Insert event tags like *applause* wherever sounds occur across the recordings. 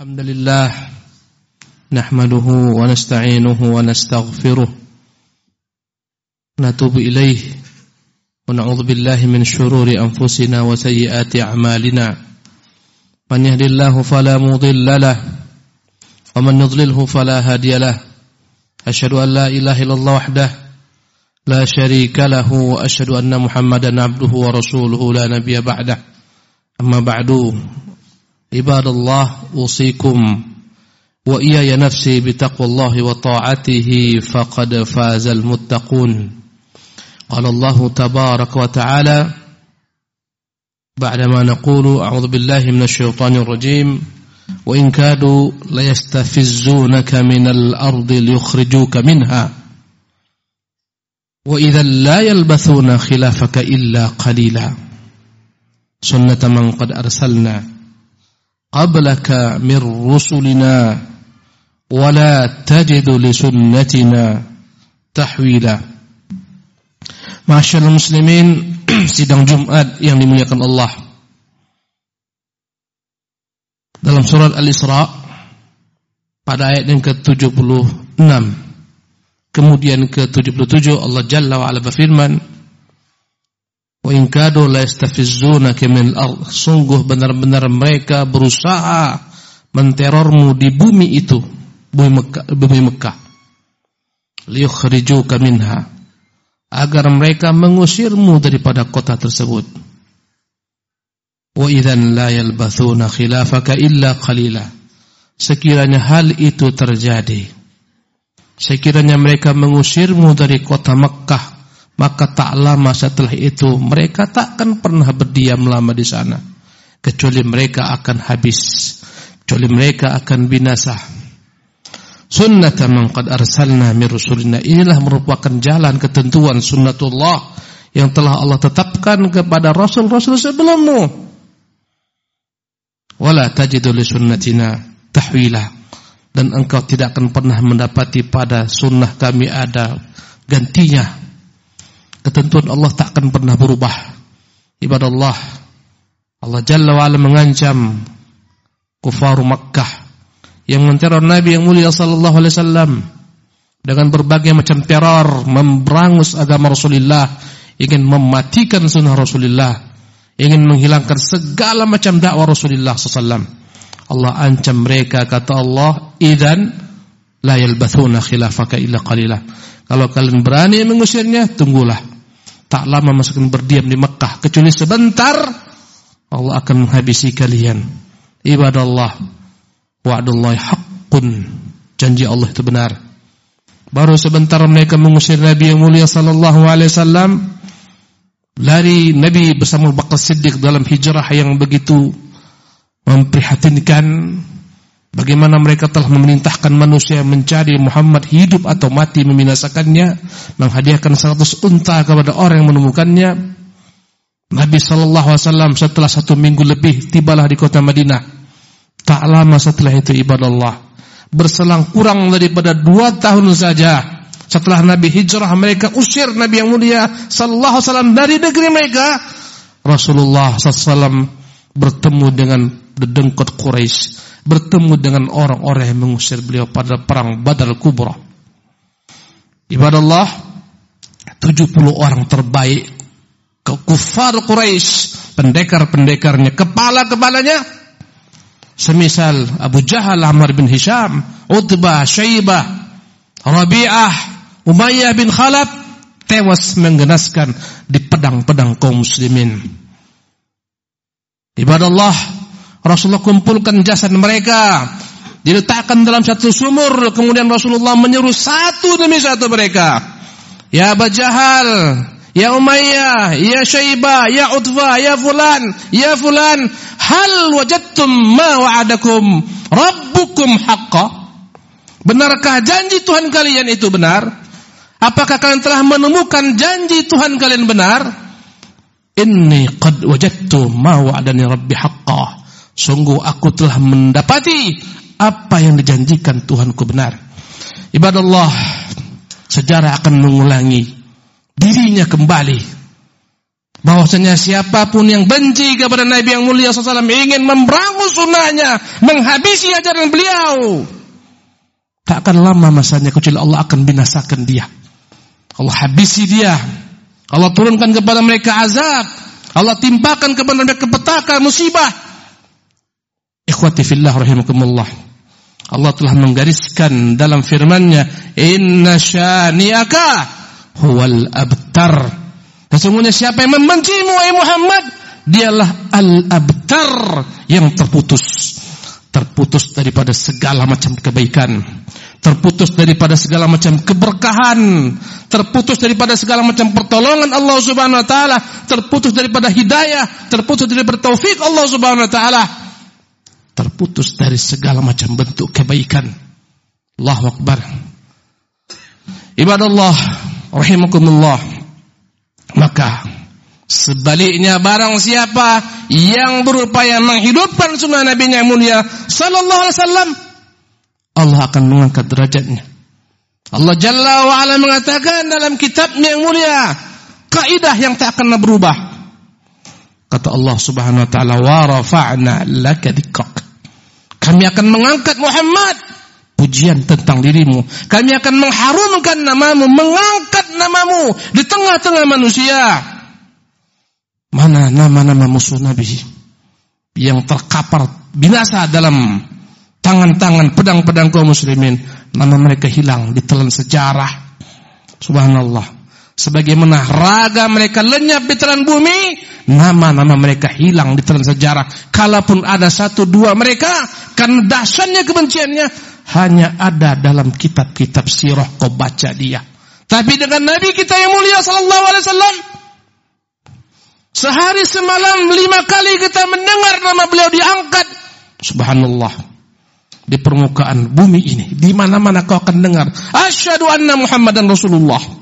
الحمد لله نحمده ونستعينه ونستغفره نتوب إليه ونعوذ بالله من شرور أنفسنا وسيئات أعمالنا من يهد الله فلا مضل له ومن يضلله فلا هادي له أشهد أن لا إله إلا الله وحده لا شريك له وأشهد أن محمدا عبده ورسوله لا نبي بعده أما بعد عباد الله أوصيكم. وإياي نفسي بتقوى الله وطاعته فقد فاز المتقون. قال الله تبارك وتعالى بعدما نقول أعوذ بالله من الشيطان الرجيم وإن كادوا ليستفزونك من الأرض ليخرجوك منها. وإذا لا يلبثون خلافك إلا قليلا. سنة من قد أرسلنا. قبلك من رسلنا ولا تجد لسنتنا تحويلا Masyaallah muslimin *clears throat* sidang Jumat yang dimuliakan Allah Dalam surat Al-Isra pada ayat yang ke-76 kemudian ke-77 Allah Jalla wa Ala berfirman Wa in kadu la yastafizzunaka min. Sungguh benar-benar mereka berusaha menterormu di bumi itu, bumi Mekah, bumi Mekah. Liyukhrijuka minha. Agar mereka mengusirmu daripada kota tersebut. Wa idzan la yalbathuna khilafaka illa qalila. Sekiranya hal itu terjadi, sekiranya mereka mengusirmu dari kota Mekah maka tak lama setelah itu mereka takkan pernah berdiam lama di sana. Kecuali mereka akan habis. Kecuali mereka akan binasa sunnata man qad arsalna min rusulina. Inilah merupakan jalan ketentuan sunnatullah yang telah Allah tetapkan kepada rasul-rasul sebelummu. Wala tajidu li sunnatina tahwila dan engkau tidak akan pernah mendapati pada sunnah kami ada gantinya ketentuan Allah tak akan pernah berubah. Ibadah Allah, Allah Jalla wa'ala mengancam kufar Makkah yang menteror Nabi yang mulia sallallahu alaihi wasallam dengan berbagai macam teror, memberangus agama Rasulullah, ingin mematikan sunnah Rasulullah, ingin menghilangkan segala macam dakwah Rasulullah sallallahu Allah ancam mereka kata Allah, "Idzan la yalbathuna khilafaka illa qalila." Kalau kalian berani mengusirnya, tunggulah. Tak lama masuk berdiam di Mekah kecuali sebentar Allah akan menghabisi kalian. Ibadah Allah wa'dullahi haqqun. Janji Allah itu benar. Baru sebentar mereka mengusir Nabi yang mulia sallallahu alaihi wasallam lari Nabi bersama Bakar Siddiq dalam hijrah yang begitu memprihatinkan Bagaimana mereka telah memerintahkan manusia mencari Muhammad hidup atau mati membinasakannya, menghadiahkan seratus unta kepada orang yang menemukannya. Nabi sallallahu alaihi wasallam setelah satu minggu lebih tibalah di kota Madinah. Tak lama setelah itu ibadah Allah. Berselang kurang daripada dua tahun saja setelah Nabi hijrah mereka usir Nabi yang mulia sallallahu alaihi wasallam dari negeri mereka. Rasulullah sallallahu alaihi wasallam bertemu dengan dedengkot Quraisy bertemu dengan orang-orang yang mengusir beliau pada perang Badar Kubra. Ibadah Allah 70 orang terbaik ke kufar Quraisy, pendekar-pendekarnya, kepala-kepalanya semisal Abu Jahal, Amr bin Hisham, Utbah, Syaibah, Rabi'ah, Umayyah bin Khalaf tewas menggenaskan di pedang-pedang kaum muslimin. Ibadah Allah Rasulullah kumpulkan jasad mereka diletakkan dalam satu sumur kemudian Rasulullah menyuruh satu demi satu mereka. Ya Abu Jahal ya Umayyah ya Syaibah ya Utbah ya fulan ya fulan hal wajadtum ma wa'adakum? Rabbukum haqqa. Benarkah janji Tuhan kalian itu benar? Apakah kalian telah menemukan janji Tuhan kalian benar? Inni qad wajadtu ma wa'adani rabbi haqqa Sungguh aku telah mendapati apa yang dijanjikan Tuhanku benar. Ibadah Allah, sejarah akan mengulangi dirinya kembali. bahwasanya siapa pun yang benci kepada Nabi yang mulia SAW ingin memberangus sunnahnya, menghabisi ajaran beliau, tak akan lama masanya kecuali Allah akan binasakan dia. Allah habisi dia. Allah turunkan kepada mereka azab. Allah timpakan kepada mereka petaka musibah. Ikhwati fillah rahimakumullah. Allah telah menggariskan dalam firman-Nya, "Inna syani'aka huwal abtar." Sesungguhnya siapa yang membencimu wahai Muhammad, dialah al-abtar yang terputus. Terputus daripada segala macam kebaikan, terputus daripada segala macam keberkahan, terputus daripada segala macam pertolongan Allah Subhanahu wa taala, terputus daripada hidayah, terputus daripada taufik Allah Subhanahu wa taala. Terputus dari segala macam bentuk kebaikan. Allahu akbar. Ibadallah rahimakumullah. Maka sebaliknya barang siapa yang berupaya menghidupkan sunnah Nabi yang mulia sallallahu alaihi wasallam Allah akan mengangkat derajatnya. Allah Jalla wa ala mengatakan dalam kitabnya yang mulia kaidah yang tak akan berubah. Kata Allah Subhanahu wa taala wa rafa'na laka dzikrak. Kami akan mengangkat Muhammad pujian tentang dirimu. Kami akan mengharumkan namamu, mengangkat namamu di tengah-tengah manusia. Mana nama-nama musuh Nabi yang terkapar binasa dalam tangan-tangan pedang-pedang kaum muslimin. Nama mereka hilang ditelan sejarah. Subhanallah. Sebagaimana raga mereka lenyap di telan bumi, nama-nama mereka hilang di telan sejarah. Kalaupun ada satu dua mereka, karena dahsyatnya kebenciannya, hanya ada dalam kitab-kitab sirah kau baca dia. Tapi dengan Nabi kita yang mulia sallallahu alaihi wasallam sehari semalam lima kali kita mendengar nama beliau diangkat. Subhanallah. Di permukaan bumi ini, di mana-mana kau akan dengar asyhadu anna Muhammadan Rasulullah.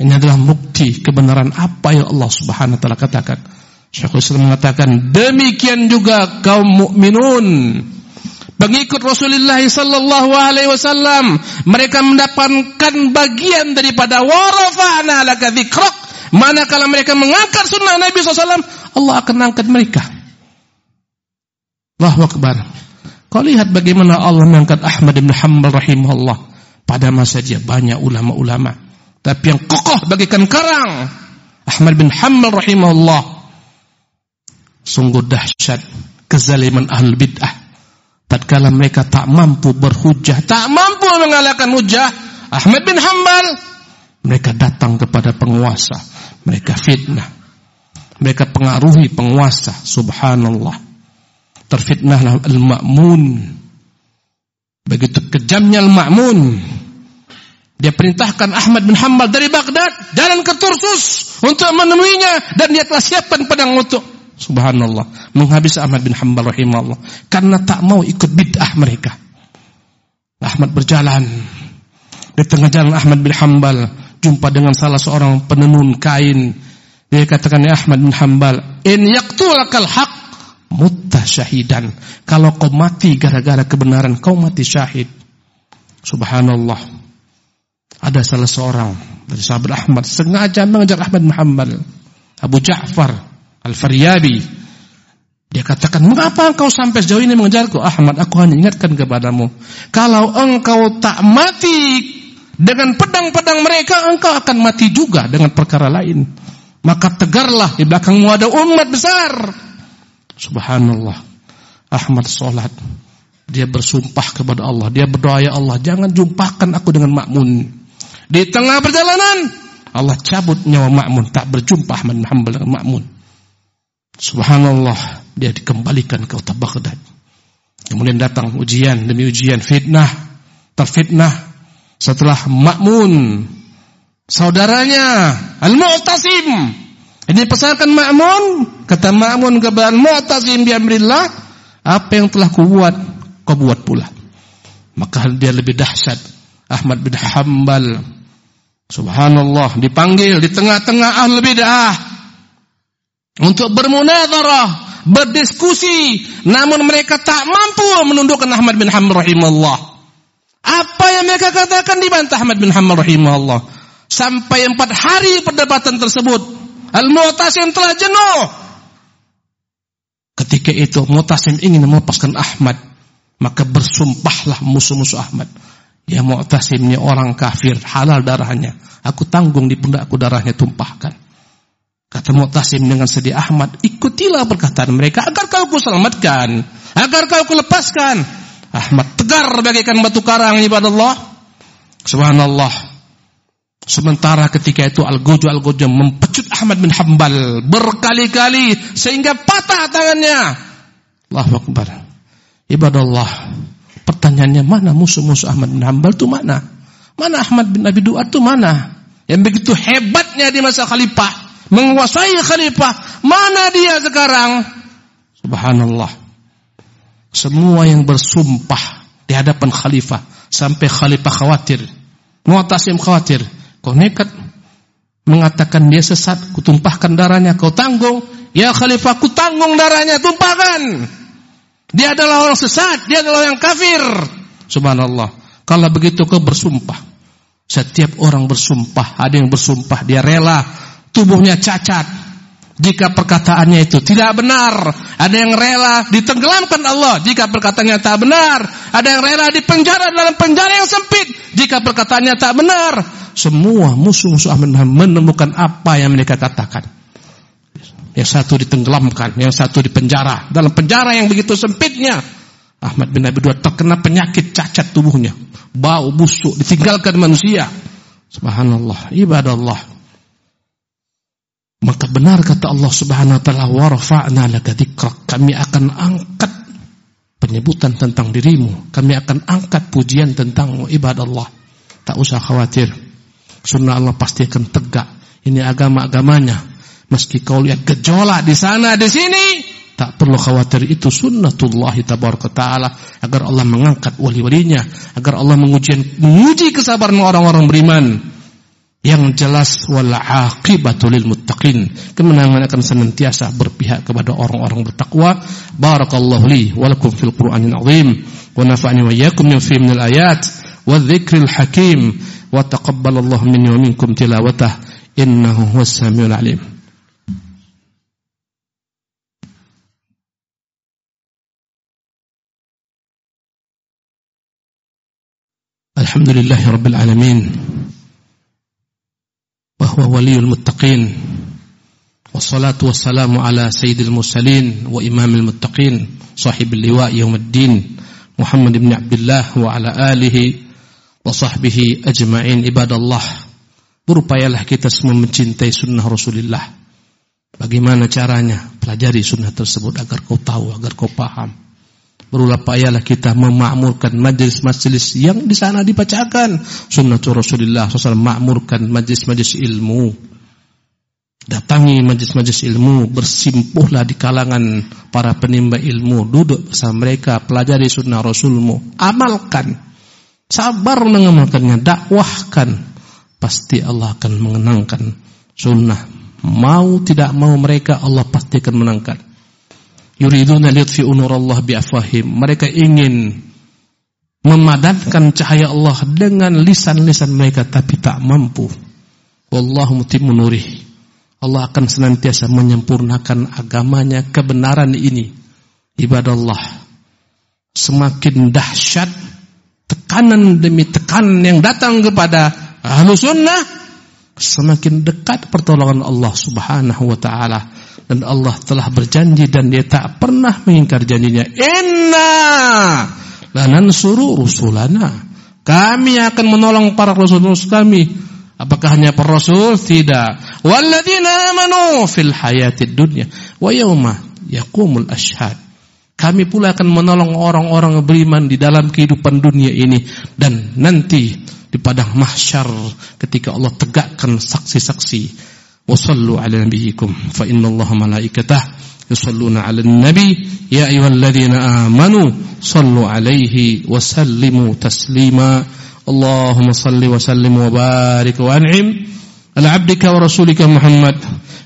Ini adalah bukti kebenaran apa yang Allah Subhanahu wa taala katakan. Syekhul Islam mengatakan demikian juga kaum mukminun. Pengikut Rasulullah sallallahu alaihi wasallam mereka mendapatkan bagian daripada warafa'na laka dzikrak manakala mereka mengangkat sunnah Nabi SAW Allah akan angkat mereka. Allahu akbar. Kau lihat bagaimana Allah mengangkat Ahmad bin Hanbal rahimahullah. Pada masa dia banyak ulama-ulama tapi yang kokoh bagikan karang Ahmad bin Hanbal rahimahullah sungguh dahsyat kezaliman ahlul bid'ah tatkala mereka tak mampu berhujah, tak mampu mengalahkan hujah Ahmad bin Hambal, mereka datang kepada penguasa, mereka fitnah. Mereka pengaruhi penguasa, subhanallah. Terfitnahlah al-ma'mun. Begitu kejamnya al-ma'mun. Dia perintahkan Ahmad bin Hambal dari Baghdad jalan ke Tursus untuk menemuinya dan dia telah siapkan pedang untuk Subhanallah. Menghabis Ahmad bin Hanbal rahimahullah. Karena tak mau ikut bid'ah mereka. Ahmad berjalan. Di tengah jalan Ahmad bin Hanbal. Jumpa dengan salah seorang penenun kain. Dia katakan, ya Ahmad bin Hanbal. In yaktulakal haq. Mutta syahidan. Kalau kau mati gara-gara kebenaran. Kau mati syahid. Subhanallah. Ada salah seorang dari sahabat Ahmad. Sengaja mengejar Ahmad Hanbal. Abu Ja'far Al-Faryabi. Dia katakan, mengapa engkau sampai sejauh ini mengejarku? Ahmad, aku hanya ingatkan kepadamu. Kalau engkau tak mati dengan pedang-pedang mereka, engkau akan mati juga dengan perkara lain. Maka tegarlah di belakangmu ada umat besar. Subhanallah. Ahmad sholat. Dia bersumpah kepada Allah. Dia berdoa, ya Allah, jangan jumpakan aku dengan makmun. Di tengah perjalanan, Allah cabut nyawa makmun. Tak berjumpa Muhammad dengan makmun. Subhanallah, dia dikembalikan ke kota Baghdad. Kemudian datang ujian demi ujian, fitnah, terfitnah. Setelah Makmun, saudaranya Al-Mu'tasim. Ini pesankan Makmun, kata Makmun kepada Al-Mu'tasim bi amrillah, apa yang telah kubuat, kau buat pula. Maka dia lebih dahsyat. Ahmad bin Hambal. Subhanallah, dipanggil di tengah-tengah ahli bid'ah untuk bermunadharah, berdiskusi, namun mereka tak mampu menundukkan Ahmad bin Hanbal rahimahullah. Apa yang mereka katakan dibantah Ahmad bin Hanbal rahimahullah. Sampai empat hari perdebatan tersebut, Al-Mu'tasim telah jenuh. Ketika itu Mu'tasim ingin melepaskan Ahmad, maka bersumpahlah musuh-musuh Ahmad. Ya Mu'tasim ini orang kafir, halal darahnya. Aku tanggung di pundakku darahnya tumpahkan. Kata Mu'tasim dengan sedih Ahmad, ikutilah perkataan mereka agar kau kuselamatkan, agar kau kulepaskan. Ahmad tegar bagaikan batu karang ibadah Allah. Subhanallah. Sementara ketika itu Al-Gojo Al-Gojo mempecut Ahmad bin Hambal berkali-kali sehingga patah tangannya. Allahu Akbar. Ibadah Allah. Pertanyaannya mana musuh-musuh Ahmad bin Hambal itu mana? Mana Ahmad bin Abi Duat itu mana? Yang begitu hebatnya di masa khalifah. Menguasai khalifah. Mana dia sekarang? Subhanallah. Semua yang bersumpah di hadapan khalifah. Sampai khalifah khawatir. Muatasim khawatir. Kau nekat mengatakan dia sesat, kutumpahkan darahnya, kau tanggung. Ya khalifah, ku tanggung darahnya, tumpahkan. Dia adalah orang sesat, dia adalah yang kafir. Subhanallah. Kalau begitu kau bersumpah. Setiap orang bersumpah, ada yang bersumpah dia rela tubuhnya cacat. Jika perkataannya itu tidak benar, ada yang rela ditenggelamkan Allah jika perkataannya tak benar, ada yang rela dipenjara dalam penjara yang sempit jika perkataannya tak benar, semua musuh-musuh menemukan apa yang mereka katakan. Yang satu ditenggelamkan, yang satu dipenjara. Dalam penjara yang begitu sempitnya, Ahmad bin Abi Dua terkena penyakit cacat tubuhnya. Bau busuk, ditinggalkan manusia. Subhanallah, ibadah Allah. Maka benar kata Allah Subhanahu wa taala, "Wa rafa'na laka Kami akan angkat penyebutan tentang dirimu. Kami akan angkat pujian tentangmu, ibadah Allah. Tak usah khawatir. Sunnah Allah pasti akan tegak. Ini agama-agamanya. Meski kau lihat gejolak di sana, di sini, tak perlu khawatir itu sunnatullah tabaraka taala agar Allah mengangkat wali-walinya, agar Allah menguji menguji kesabaran orang-orang beriman. Yang jelas wal aqibatu muttaqin. Kemenangan akan senantiasa berpihak kepada orang-orang bertakwa. Barakallahu li wa lakum fil Qur'anil azim wa nafa'ani wa iyyakum min fi minal ayat wa dzikril hakim wa taqabbalallahu minni wa minkum tilawatah innahu huwas samiul alim. الحمد لله رب العالمين وهو ولي المتقين والصلاة والسلام على سيد المرسلين وإمام المتقين صاحب اللواء يوم الدين محمد بن عبد الله وعلى آله وصحبه أجمعين إباد الله برupaya lah kita semua mencintai sunnah rasulullah bagaimana caranya pelajari sunnah tersebut agar kau tahu agar kau paham berupayalah kita memakmurkan majlis-majlis yang di sana dibacakan sunnah Rasulullah SAW makmurkan majlis-majlis ilmu datangi majlis-majlis ilmu bersimpuhlah di kalangan para penimba ilmu duduk bersama mereka pelajari sunnah Rasulmu amalkan Sabar mengamalkannya, dakwahkan. Pasti Allah akan mengenangkan sunnah. Mau tidak mau mereka Allah pasti akan menangkan. Yuriduna liyutfi'u nurallah biafwahim. Mereka ingin memadatkan cahaya Allah dengan lisan-lisan mereka tapi tak mampu. Wallahu mutimmu nurih. Allah akan senantiasa menyempurnakan agamanya kebenaran ini. Ibadah Allah semakin dahsyat tekanan demi tekanan yang datang kepada ahlu sunnah semakin dekat pertolongan Allah subhanahu wa ta'ala. Dan Allah telah berjanji dan dia tak pernah mengingkar janjinya. Inna lanansuru rusulana. Kami akan menolong para rasul-rasul kami. Apakah hanya para rasul? Tidak. Walladzina amanu fil hayatid dunya wa yauma yaqumul ashhad kami pula akan menolong orang-orang beriman di dalam kehidupan dunia ini dan nanti di padang mahsyar ketika Allah tegakkan saksi-saksi. Wassallu ala nabiyikum fa innallaha malaikatah yusalluna ala nabi ya ayyuhalladzina amanu sallu alaihi wa sallimu taslima. Allahumma salli wa sallim wa barik wa an'im abdika wa rasulika Muhammad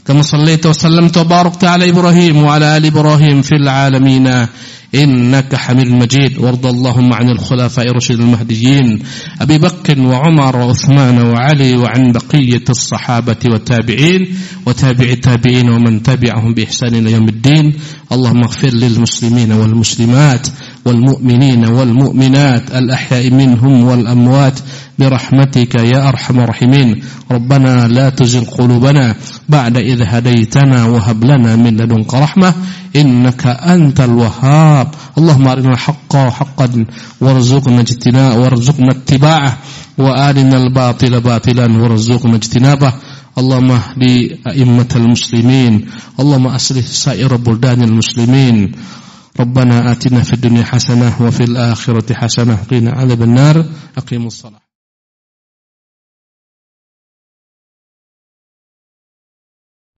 كما صليت وسلمت وباركت على إبراهيم وعلى آل إبراهيم في العالمين. إنك حميد مجيد. وارض اللهم عن الخلفاء الرشيد المهديين أبي بكر وعمر وعثمان وعلي وعن بقية الصحابة والتابعين وتابع التابعين ومن تبعهم بإحسان إلى يوم الدين. اللهم اغفر للمسلمين والمسلمات والمؤمنين والمؤمنات الأحياء منهم والأموات برحمتك يا أرحم الراحمين. ربنا لا تزغ قلوبنا بعد إذ هديتنا وهب لنا من لدنك رحمة إنك أنت الوهاب. اللهم أرنا الحق حقا وارزقنا اجتناء وارزقنا اتباعه وآرنا الباطل باطلا وارزقنا اجتنابه. اللهم اهد أئمة المسلمين اللهم أصلح سائر بلدان المسلمين. ربنا آتنا في الدنيا حسنة وفي الآخرة حسنة قنا عذاب النار. أقيموا الصلاة.